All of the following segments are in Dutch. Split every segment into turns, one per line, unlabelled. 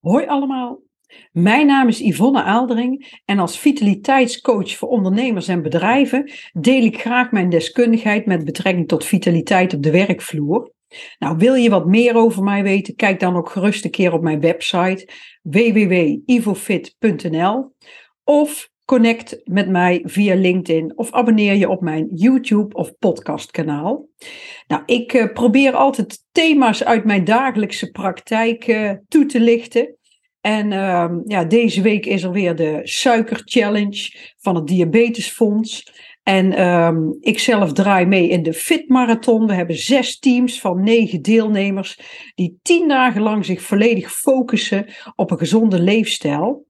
Hoi allemaal, mijn naam is Yvonne Aaldering en als vitaliteitscoach voor ondernemers en bedrijven deel ik graag mijn deskundigheid met betrekking tot vitaliteit op de werkvloer. Nou, wil je wat meer over mij weten? Kijk dan ook gerust een keer op mijn website www.ivofit.nl of connect met mij via LinkedIn of abonneer je op mijn YouTube of podcastkanaal. Nou, ik uh, probeer altijd thema's uit mijn dagelijkse praktijk uh, toe te lichten. En uh, ja, deze week is er weer de Suiker Challenge van het Diabetesfonds. En um, ik zelf draai mee in de Fit Marathon. We hebben zes teams van negen deelnemers die tien dagen lang zich volledig focussen op een gezonde leefstijl.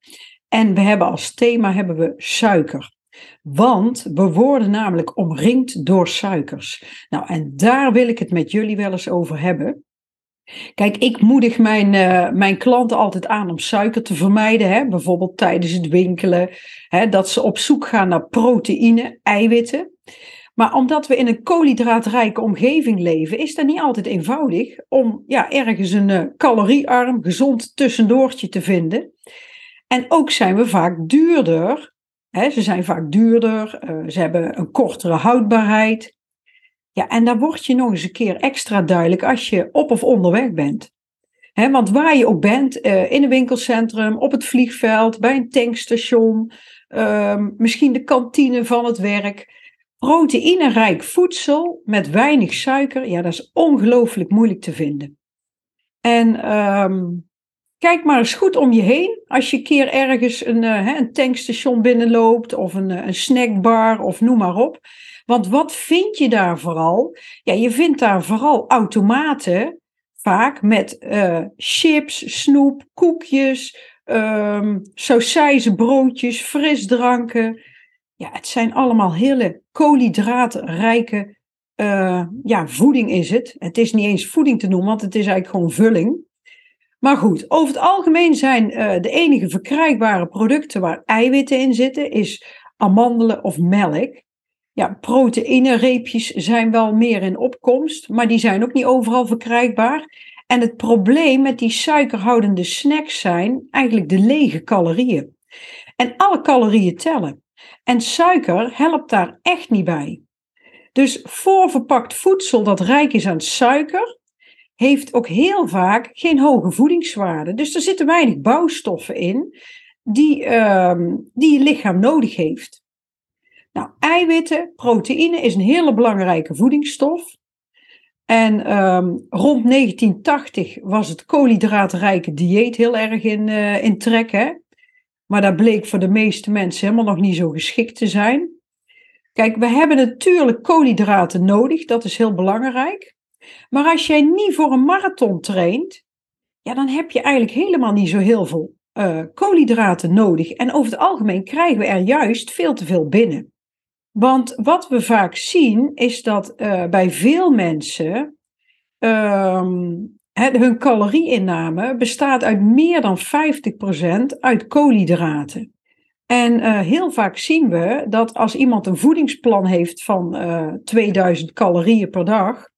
En we hebben als thema hebben we suiker. Want we worden namelijk omringd door suikers. Nou, en daar wil ik het met jullie wel eens over hebben. Kijk, ik moedig mijn, uh, mijn klanten altijd aan om suiker te vermijden. Hè? Bijvoorbeeld tijdens het winkelen. Hè? Dat ze op zoek gaan naar proteïne, eiwitten. Maar omdat we in een koolhydraatrijke omgeving leven, is dat niet altijd eenvoudig om ja, ergens een uh, caloriearm, gezond tussendoortje te vinden. En ook zijn we vaak duurder. Ze zijn vaak duurder, uh, ze hebben een kortere houdbaarheid. Ja, en daar word je nog eens een keer extra duidelijk als je op of onderweg bent. Want waar je ook bent, uh, in een winkelcentrum, op het vliegveld, bij een tankstation, uh, misschien de kantine van het werk. Proteïnerijk voedsel met weinig suiker, ja, dat is ongelooflijk moeilijk te vinden. En um, kijk maar eens goed om je heen. Als je een keer ergens een, uh, een tankstation binnenloopt of een, een snackbar of noem maar op. Want wat vind je daar vooral? Ja, je vindt daar vooral automaten, vaak met uh, chips, snoep, koekjes, um, broodjes, frisdranken. Ja, het zijn allemaal hele koolhydraatrijke ja, voeding is het. Het is niet eens voeding te noemen, want het is eigenlijk gewoon vulling. Maar goed, over het algemeen zijn uh, de enige verkrijgbare producten waar eiwitten in zitten, is amandelen of melk. Ja, proteïnereepjes zijn wel meer in opkomst, maar die zijn ook niet overal verkrijgbaar. En het probleem met die suikerhoudende snacks zijn eigenlijk de lege calorieën. En alle calorieën tellen. En suiker helpt daar echt niet bij. Dus voorverpakt voedsel dat rijk is aan suiker, heeft ook heel vaak geen hoge voedingswaarde. Dus er zitten weinig bouwstoffen in die, uh, die je lichaam nodig heeft. Nou, eiwitten, proteïne is een hele belangrijke voedingsstof. En um, rond 1980 was het koolhydraatrijke dieet heel erg in, uh, in trek. Hè? Maar dat bleek voor de meeste mensen helemaal nog niet zo geschikt te zijn. Kijk, we hebben natuurlijk koolhydraten nodig, dat is heel belangrijk. Maar als jij niet voor een marathon traint, ja, dan heb je eigenlijk helemaal niet zo heel veel uh, koolhydraten nodig. En over het algemeen krijgen we er juist veel te veel binnen. Want wat we vaak zien is dat uh, bij veel mensen um, hun calorieinname bestaat uit meer dan 50% uit koolhydraten. En uh, heel vaak zien we dat als iemand een voedingsplan heeft van uh, eh, 2000 calorieën per dag,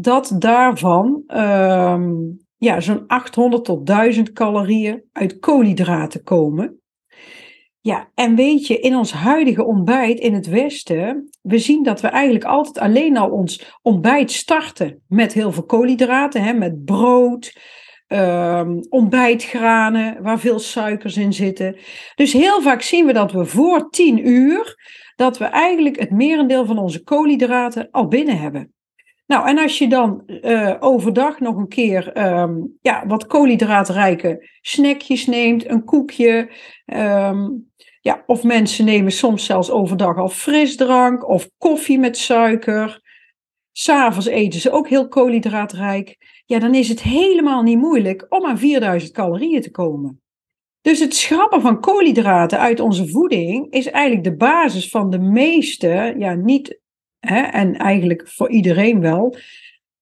dat daarvan um, ja, zo'n 800 tot 1000 calorieën uit koolhydraten komen. Ja, en weet je, in ons huidige ontbijt in het Westen, we zien dat we eigenlijk altijd alleen al ons ontbijt starten met heel veel koolhydraten, hè, met brood, um, ontbijtgranen, waar veel suikers in zitten. Dus heel vaak zien we dat we voor tien uur, dat we eigenlijk het merendeel van onze koolhydraten al binnen hebben. Nou, en als je dan uh, overdag nog een keer um, ja, wat koolhydraatrijke snackjes neemt, een koekje, um, ja, of mensen nemen soms zelfs overdag al frisdrank of koffie met suiker. S'avonds eten ze ook heel koolhydraatrijk. Ja, dan is het helemaal niet moeilijk om aan 4000 calorieën te komen. Dus het schrappen van koolhydraten uit onze voeding is eigenlijk de basis van de meeste, ja, niet, hè, en eigenlijk voor iedereen wel,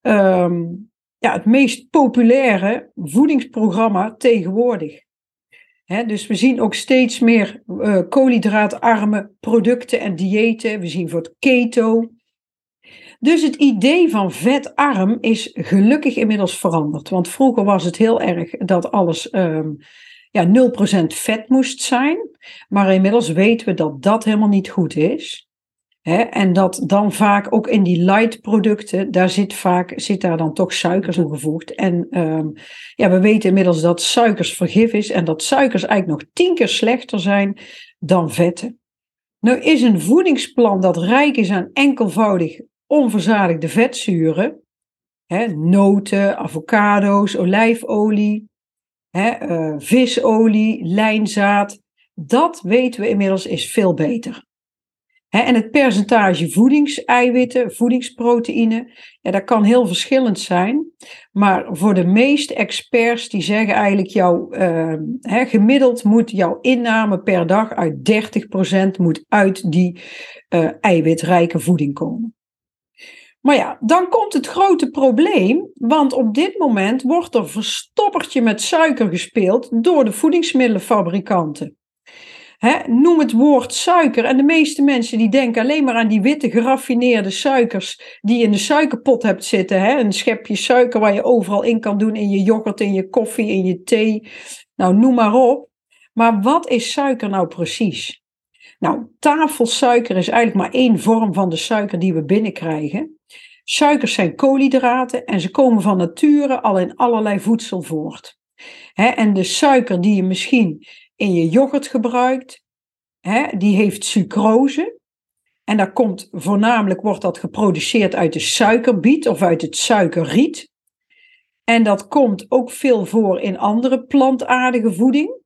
um, ja, het meest populaire voedingsprogramma tegenwoordig dus we zien ook steeds meer uh, koolhydraatarme producten en diëten. We zien voor het keto. Dus het idee van vetarm is gelukkig inmiddels veranderd. Want vroeger was het heel erg dat alles um, ja, 0% vet moest zijn. Maar inmiddels weten we dat dat helemaal niet goed is. En dat dan vaak ook in die light producten, daar zit vaak zit daar dan toch suikers toegevoegd. En um, ja, we weten inmiddels dat suikers vergif is en dat suikers eigenlijk nog tien keer slechter zijn dan vetten. Nu is een voedingsplan dat rijk is aan enkelvoudig onverzadigde vetzuren, noten, avocado's, olijfolie, uh, visolie, lijnzaad, dat weten we inmiddels is veel beter. En het percentage voedingseiwitten, voedingsproteïne, ja, dat kan heel verschillend zijn. Maar voor de meeste experts die zeggen eigenlijk jouw, hè, gemiddeld moet jouw inname per dag uit 30% moet uit die uh, eiwitrijke voeding komen. Maar ja, dan komt het grote probleem, want op dit moment wordt er verstoppertje met suiker gespeeld door de voedingsmiddelenfabrikanten. Noem het woord suiker en de meeste mensen die denken alleen maar aan die witte geraffineerde suikers die je in de suikerpot hebt zitten. Een schepje suiker waar je overal in kan doen in je yoghurt, in je koffie, in je thee. Nou, noem maar op. Maar wat is suiker nou precies? Nou, tafelsuiker is eigenlijk maar één vorm van de suiker die we binnenkrijgen. Suikers zijn koolhydraten en ze komen van nature al in allerlei voedsel voort. en de suiker die je misschien in je yoghurt gebruikt, die heeft sucrose. En daar komt voornamelijk wordt dat geproduceerd uit de suikerbiet of uit het suikerriet. En dat komt ook veel voor in andere plantaardige voeding.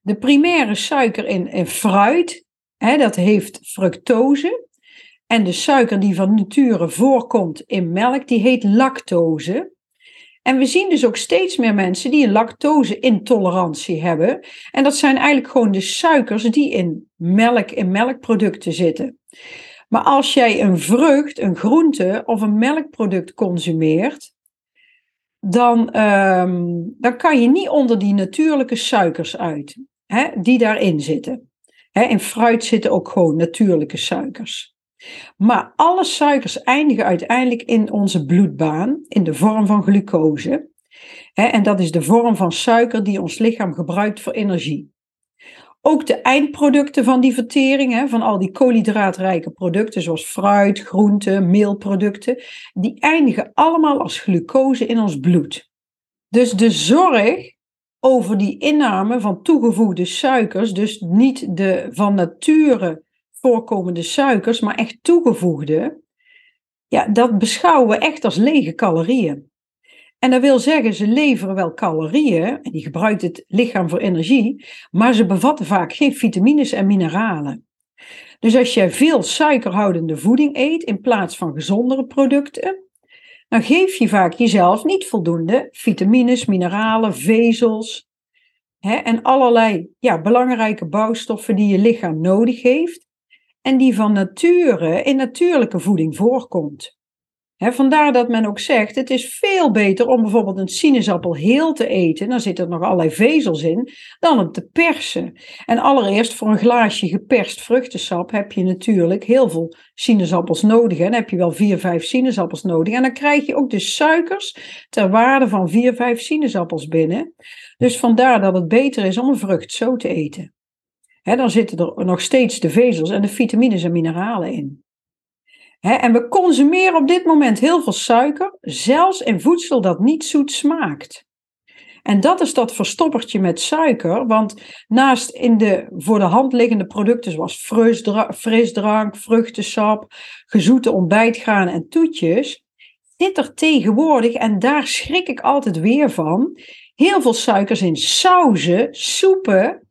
De primaire suiker in, in fruit, dat heeft fructose. En de suiker die van nature voorkomt in melk, die heet lactose. En we zien dus ook steeds meer mensen die een lactose-intolerantie hebben. En dat zijn eigenlijk gewoon de suikers die in melk, in melkproducten zitten. Maar als jij een vrucht, een groente of een melkproduct consumeert, dan, um, dan kan je niet onder die natuurlijke suikers uit, hè, die daarin zitten. Hè, in fruit zitten ook gewoon natuurlijke suikers. Maar alle suikers eindigen uiteindelijk in onze bloedbaan in de vorm van glucose. en dat is de vorm van suiker die ons lichaam gebruikt voor energie. Ook de eindproducten van die vertering, van al die koolhydraatrijke producten zoals fruit, groenten, meelproducten, die eindigen allemaal als glucose in ons bloed. Dus de zorg over die inname van toegevoegde suikers, dus niet de van nature voorkomende suikers, maar echt toegevoegde, ja, dat beschouwen we echt als lege calorieën. En dat wil zeggen, ze leveren wel calorieën, en die gebruikt het lichaam voor energie, maar ze bevatten vaak geen vitamines en mineralen. Dus als je veel suikerhoudende voeding eet in plaats van gezondere producten, dan geef je vaak jezelf niet voldoende vitamines, mineralen, vezels hè, en allerlei ja, belangrijke bouwstoffen die je lichaam nodig heeft en die van nature in natuurlijke voeding voorkomt. vandaar dat men ook zegt, het is veel beter om bijvoorbeeld een sinaasappel heel te eten, dan zitten er nog allerlei vezels in, dan hem te persen. En allereerst voor een glaasje geperst vruchtensap heb je natuurlijk heel veel sinaasappels nodig. En dan heb je wel vier, vijf sinaasappels nodig. En dan krijg je ook de suikers ter waarde van vier, vijf sinaasappels binnen. Dus vandaar dat het beter is om een vrucht zo te eten dan zitten er nog steeds de vezels en de vitamines en mineralen in. en we consumeren op dit moment heel veel suiker, zelfs in voedsel dat niet zoet smaakt. En dat is dat verstoppertje met suiker, want naast in de voor de hand liggende producten zoals frisdrank, vruchtensap, gezoete ontbijtgranen en toetjes, zit er tegenwoordig, en daar schrik ik altijd weer van, heel veel suikers in sauzen, soepen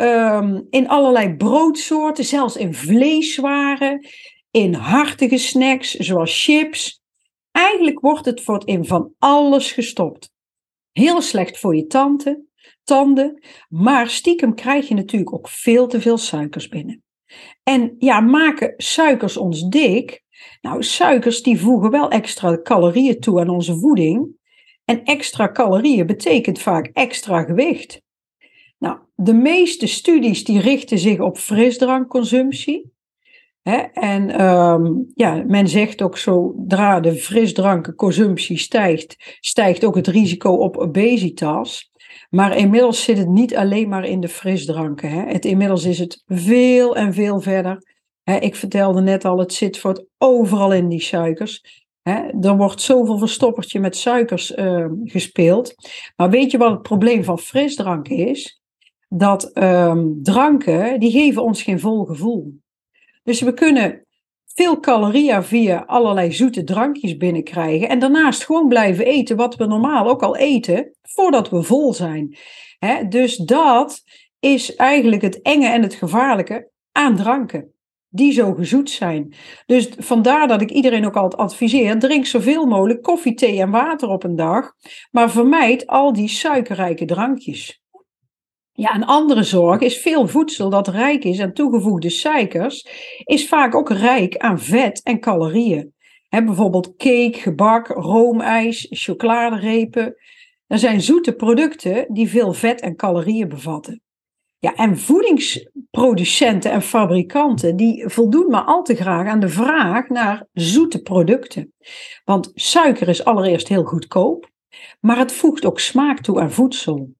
um, in allerlei broodsoorten, zelfs in vleeswaren, in hartige snacks zoals chips. Eigenlijk wordt het voor in van alles gestopt. Heel slecht voor je tanden, tanden, maar stiekem krijg je natuurlijk ook veel te veel suikers binnen. En ja, maken suikers ons dik? Nou, suikers die voegen wel extra calorieën toe aan onze voeding. En extra calorieën betekent vaak extra gewicht. De meeste studies die richten zich op frisdrankconsumptie. Hè? En ehm, ja, men zegt ook zodra de frisdrankenconsumptie stijgt, stijgt ook het risico op obesitas. Maar inmiddels zit het niet alleen maar in de frisdranken. Hè? Het, inmiddels is het veel en veel verder. Hè? Ik vertelde net al, het zit voor het overal in die suikers. Hè? Er wordt zoveel verstoppertje met suikers ehm, gespeeld. Maar weet je wat het probleem van frisdranken is? Dat ehm, dranken, die geven ons geen vol gevoel. Dus we kunnen veel calorieën via allerlei zoete drankjes binnenkrijgen. En daarnaast gewoon blijven eten wat we normaal ook al eten, voordat we vol zijn. dus dat is eigenlijk het enge en het gevaarlijke aan dranken. Die zo gezoet zijn. Dus vandaar dat ik iedereen ook altijd adviseer: drink zoveel mogelijk koffie, thee en water op een dag. Maar vermijd al die suikerrijke drankjes. Ja, een andere zorg is veel voedsel dat rijk is aan toegevoegde suikers, is vaak ook rijk aan vet en calorieën. bijvoorbeeld cake, gebak, roomijs, chocoladerepen. Er zijn zoete producten die veel vet en calorieën bevatten. Ja, en voedingsproducenten en fabrikanten die voldoen maar al te graag aan de vraag naar zoete producten. Want suiker is allereerst heel goedkoop, maar het voegt ook smaak toe aan voedsel.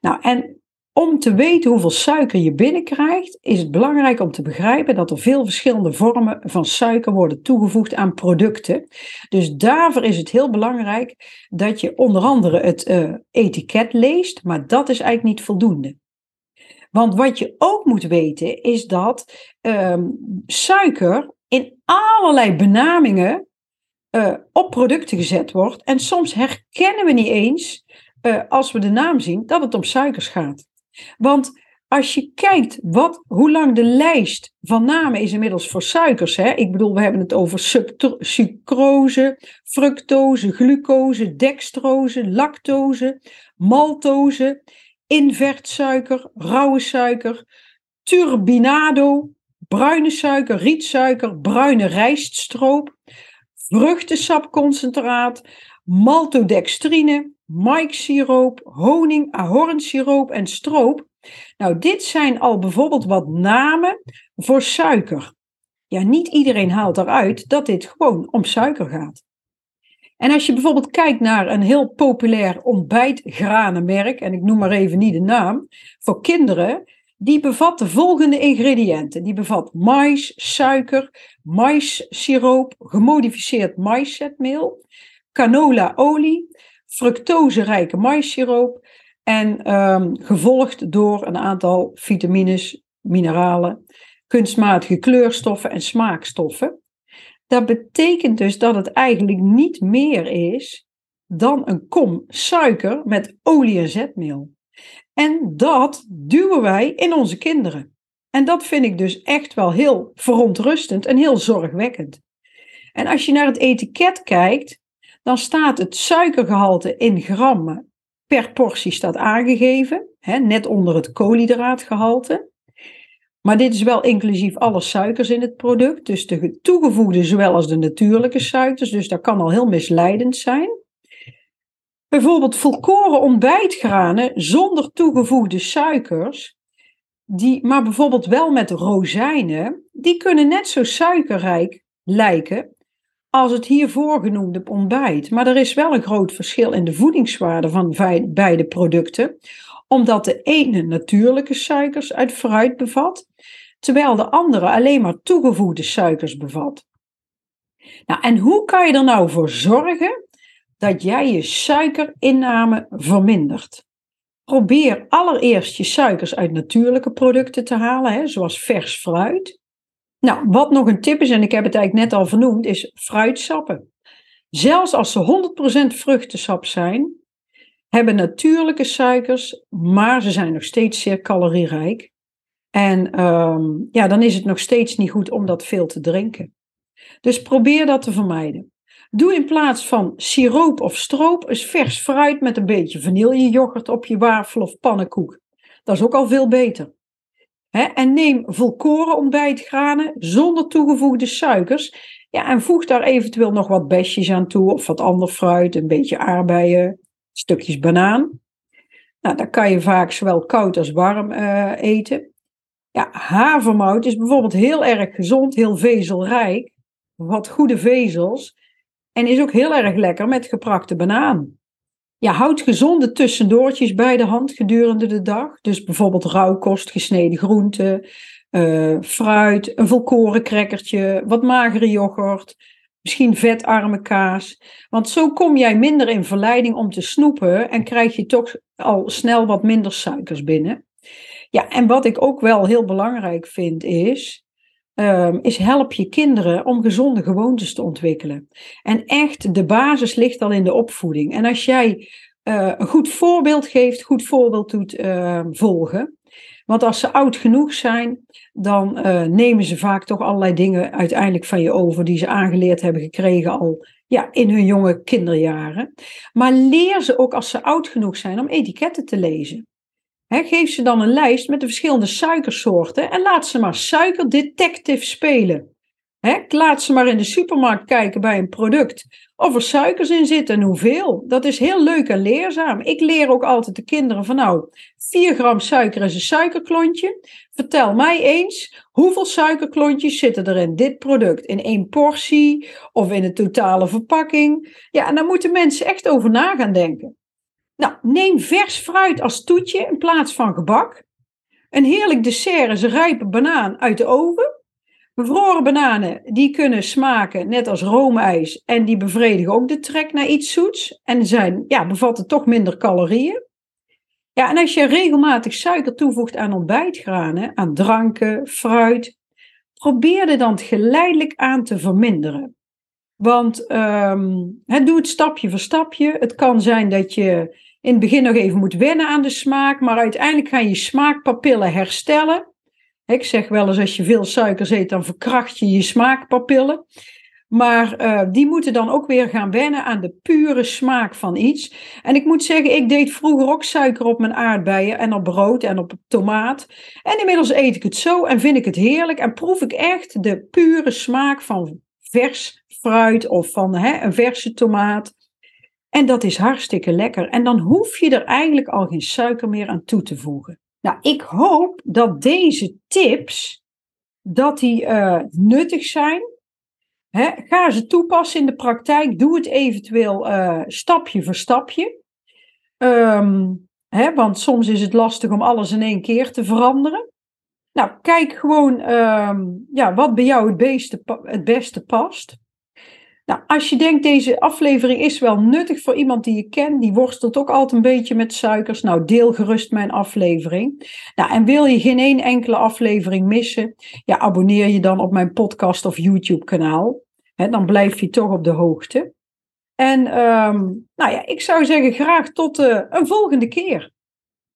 Nou, en om te weten hoeveel suiker je binnenkrijgt, is het belangrijk om te begrijpen dat er veel verschillende vormen van suiker worden toegevoegd aan producten. Dus daarvoor is het heel belangrijk dat je onder andere het uh, etiket leest, maar dat is eigenlijk niet voldoende. Want wat je ook moet weten is dat um, suiker in allerlei benamingen uh, op producten gezet wordt. En soms herkennen we niet eens, uh, als we de naam zien, dat het om suikers gaat. Want als je kijkt wat, hoe lang de lijst van namen is inmiddels voor suikers. Hè? Ik bedoel, we hebben het over sucrose, fructose, glucose, dextrose, lactose, maltose, invertsuiker, rauwe suiker, turbinado, bruine suiker, rietsuiker, bruine rijststroop, vruchtensapconcentraat, maltodextrine, maïksiroop, honing, ahornsiroop en stroop. Nou, dit zijn al bijvoorbeeld wat namen voor suiker. Ja, niet iedereen haalt eruit dat dit gewoon om suiker gaat. En als je bijvoorbeeld kijkt naar een heel populair ontbijtgranenmerk, en ik noem maar even niet de naam, voor kinderen, die bevat de volgende ingrediënten. Die bevat mais, suiker, maissiroop, gemodificeerd maiszetmeel, canola-olie, fructoserijke maissiroop en um, gevolgd door een aantal vitamines, mineralen, kunstmatige kleurstoffen en smaakstoffen. Dat betekent dus dat het eigenlijk niet meer is dan een kom suiker met olie en zetmeel. En dat duwen wij in onze kinderen. En dat vind ik dus echt wel heel verontrustend en heel zorgwekkend. En als je naar het etiket kijkt, dan staat het suikergehalte in grammen per portie staat aangegeven, hè, net onder het koolhydraatgehalte. Maar dit is wel inclusief alle suikers in het product, dus de toegevoegde zowel als de natuurlijke suikers, dus dat kan al heel misleidend zijn. Bijvoorbeeld volkoren ontbijtgranen zonder toegevoegde suikers, die, maar bijvoorbeeld wel met rozijnen, die kunnen net zo suikerrijk lijken als het hiervoor genoemde ontbijt. Maar er is wel een groot verschil in de voedingswaarde van beide producten, omdat de ene natuurlijke suikers uit fruit bevat, terwijl de andere alleen maar toegevoegde suikers bevat. Nou, en hoe kan je er nou voor zorgen dat jij je suikerinname vermindert? Probeer allereerst je suikers uit natuurlijke producten te halen, hè, zoals vers fruit. Nou, wat nog een tip is, en ik heb het eigenlijk net al vernoemd, is fruitsappen. Zelfs als ze 100% vruchtensap zijn, hebben natuurlijke suikers, maar ze zijn nog steeds zeer calorierijk. En ehm, ja, dan is het nog steeds niet goed om dat veel te drinken. Dus probeer dat te vermijden. Doe in plaats van siroop of stroop eens vers fruit met een beetje vanillejoghurt op je wafel of pannenkoek. Dat is ook al veel beter en neem volkoren ontbijtgranen zonder toegevoegde suikers. Ja, en voeg daar eventueel nog wat besjes aan toe of wat ander fruit, een beetje aardbeien, stukjes banaan. Nou, dat kan je vaak zowel koud als warm uh, eten. Ja, havermout is bijvoorbeeld heel erg gezond, heel vezelrijk, wat goede vezels en is ook heel erg lekker met geprakte banaan. Ja, houd gezonde tussendoortjes bij de hand gedurende de dag. Dus bijvoorbeeld rauwkost, gesneden groenten, uh, fruit, een volkoren crackertje, wat magere yoghurt, misschien vetarme kaas. Want zo kom jij minder in verleiding om te snoepen en krijg je toch al snel wat minder suikers binnen. Ja, en wat ik ook wel heel belangrijk vind is, um, is help je kinderen om gezonde gewoontes te ontwikkelen. En echt, de basis ligt al in de opvoeding. En als jij uh, een goed voorbeeld geeft, goed voorbeeld doet uh, volgen. Want als ze oud genoeg zijn, dan uh, nemen ze vaak toch allerlei dingen uiteindelijk van je over die ze aangeleerd hebben gekregen al ja, in hun jonge kinderjaren. Maar leer ze ook als ze oud genoeg zijn om etiketten te lezen geef ze dan een lijst met de verschillende suikersoorten en laat ze maar suikerdetective spelen. laat ze maar in de supermarkt kijken bij een product of er suikers in zitten en hoeveel. Dat is heel leuk en leerzaam. Ik leer ook altijd de kinderen van nou, 4 gram suiker is een suikerklontje. Vertel mij eens, hoeveel suikerklontjes zitten er in dit product? In één portie of in een totale verpakking? Ja, en daar moeten mensen echt over na gaan denken. Nou, neem vers fruit als toetje in plaats van gebak. Een heerlijk dessert is rijpe banaan uit de oven. Bevroren bananen, die kunnen smaken net als roomijs en die bevredigen ook de trek naar iets zoets en zijn, ja, bevatten toch minder calorieën. Ja, en als je regelmatig suiker toevoegt aan ontbijtgranen, aan dranken, fruit, probeer er dan geleidelijk aan te verminderen. Want um, doe het stapje voor stapje. Het kan zijn dat je in het begin nog even moet wennen aan de smaak, maar uiteindelijk gaan je smaakpapillen herstellen. Ik zeg wel eens, als je veel suiker eet, dan verkracht je je smaakpapillen. Maar uh, die moeten dan ook weer gaan wennen aan de pure smaak van iets. En ik moet zeggen, ik deed vroeger ook suiker op mijn aardbeien en op brood en op tomaat. En inmiddels eet ik het zo en vind ik het heerlijk en proef ik echt de pure smaak van vers fruit of van hè, een verse tomaat. En dat is hartstikke lekker. En dan hoef je er eigenlijk al geen suiker meer aan toe te voegen. Nou, ik hoop dat deze tips, dat die uh, nuttig zijn. Ga ze toepassen in de praktijk. Doe het eventueel uh, stapje voor stapje. He, want soms is het lastig om alles in één keer te veranderen. Nou, kijk gewoon um, ja, wat bij jou het, beste, het beste past. Nou, als je denkt, deze aflevering is wel nuttig voor iemand die je kent, die worstelt ook altijd een beetje met suikers, nou deel gerust mijn aflevering. Nou, en wil je geen één enkele aflevering missen, ja, abonneer je dan op mijn podcast of YouTube kanaal. dan blijf je toch op de hoogte. En um, nou ja, ik zou zeggen graag tot uh, een volgende keer.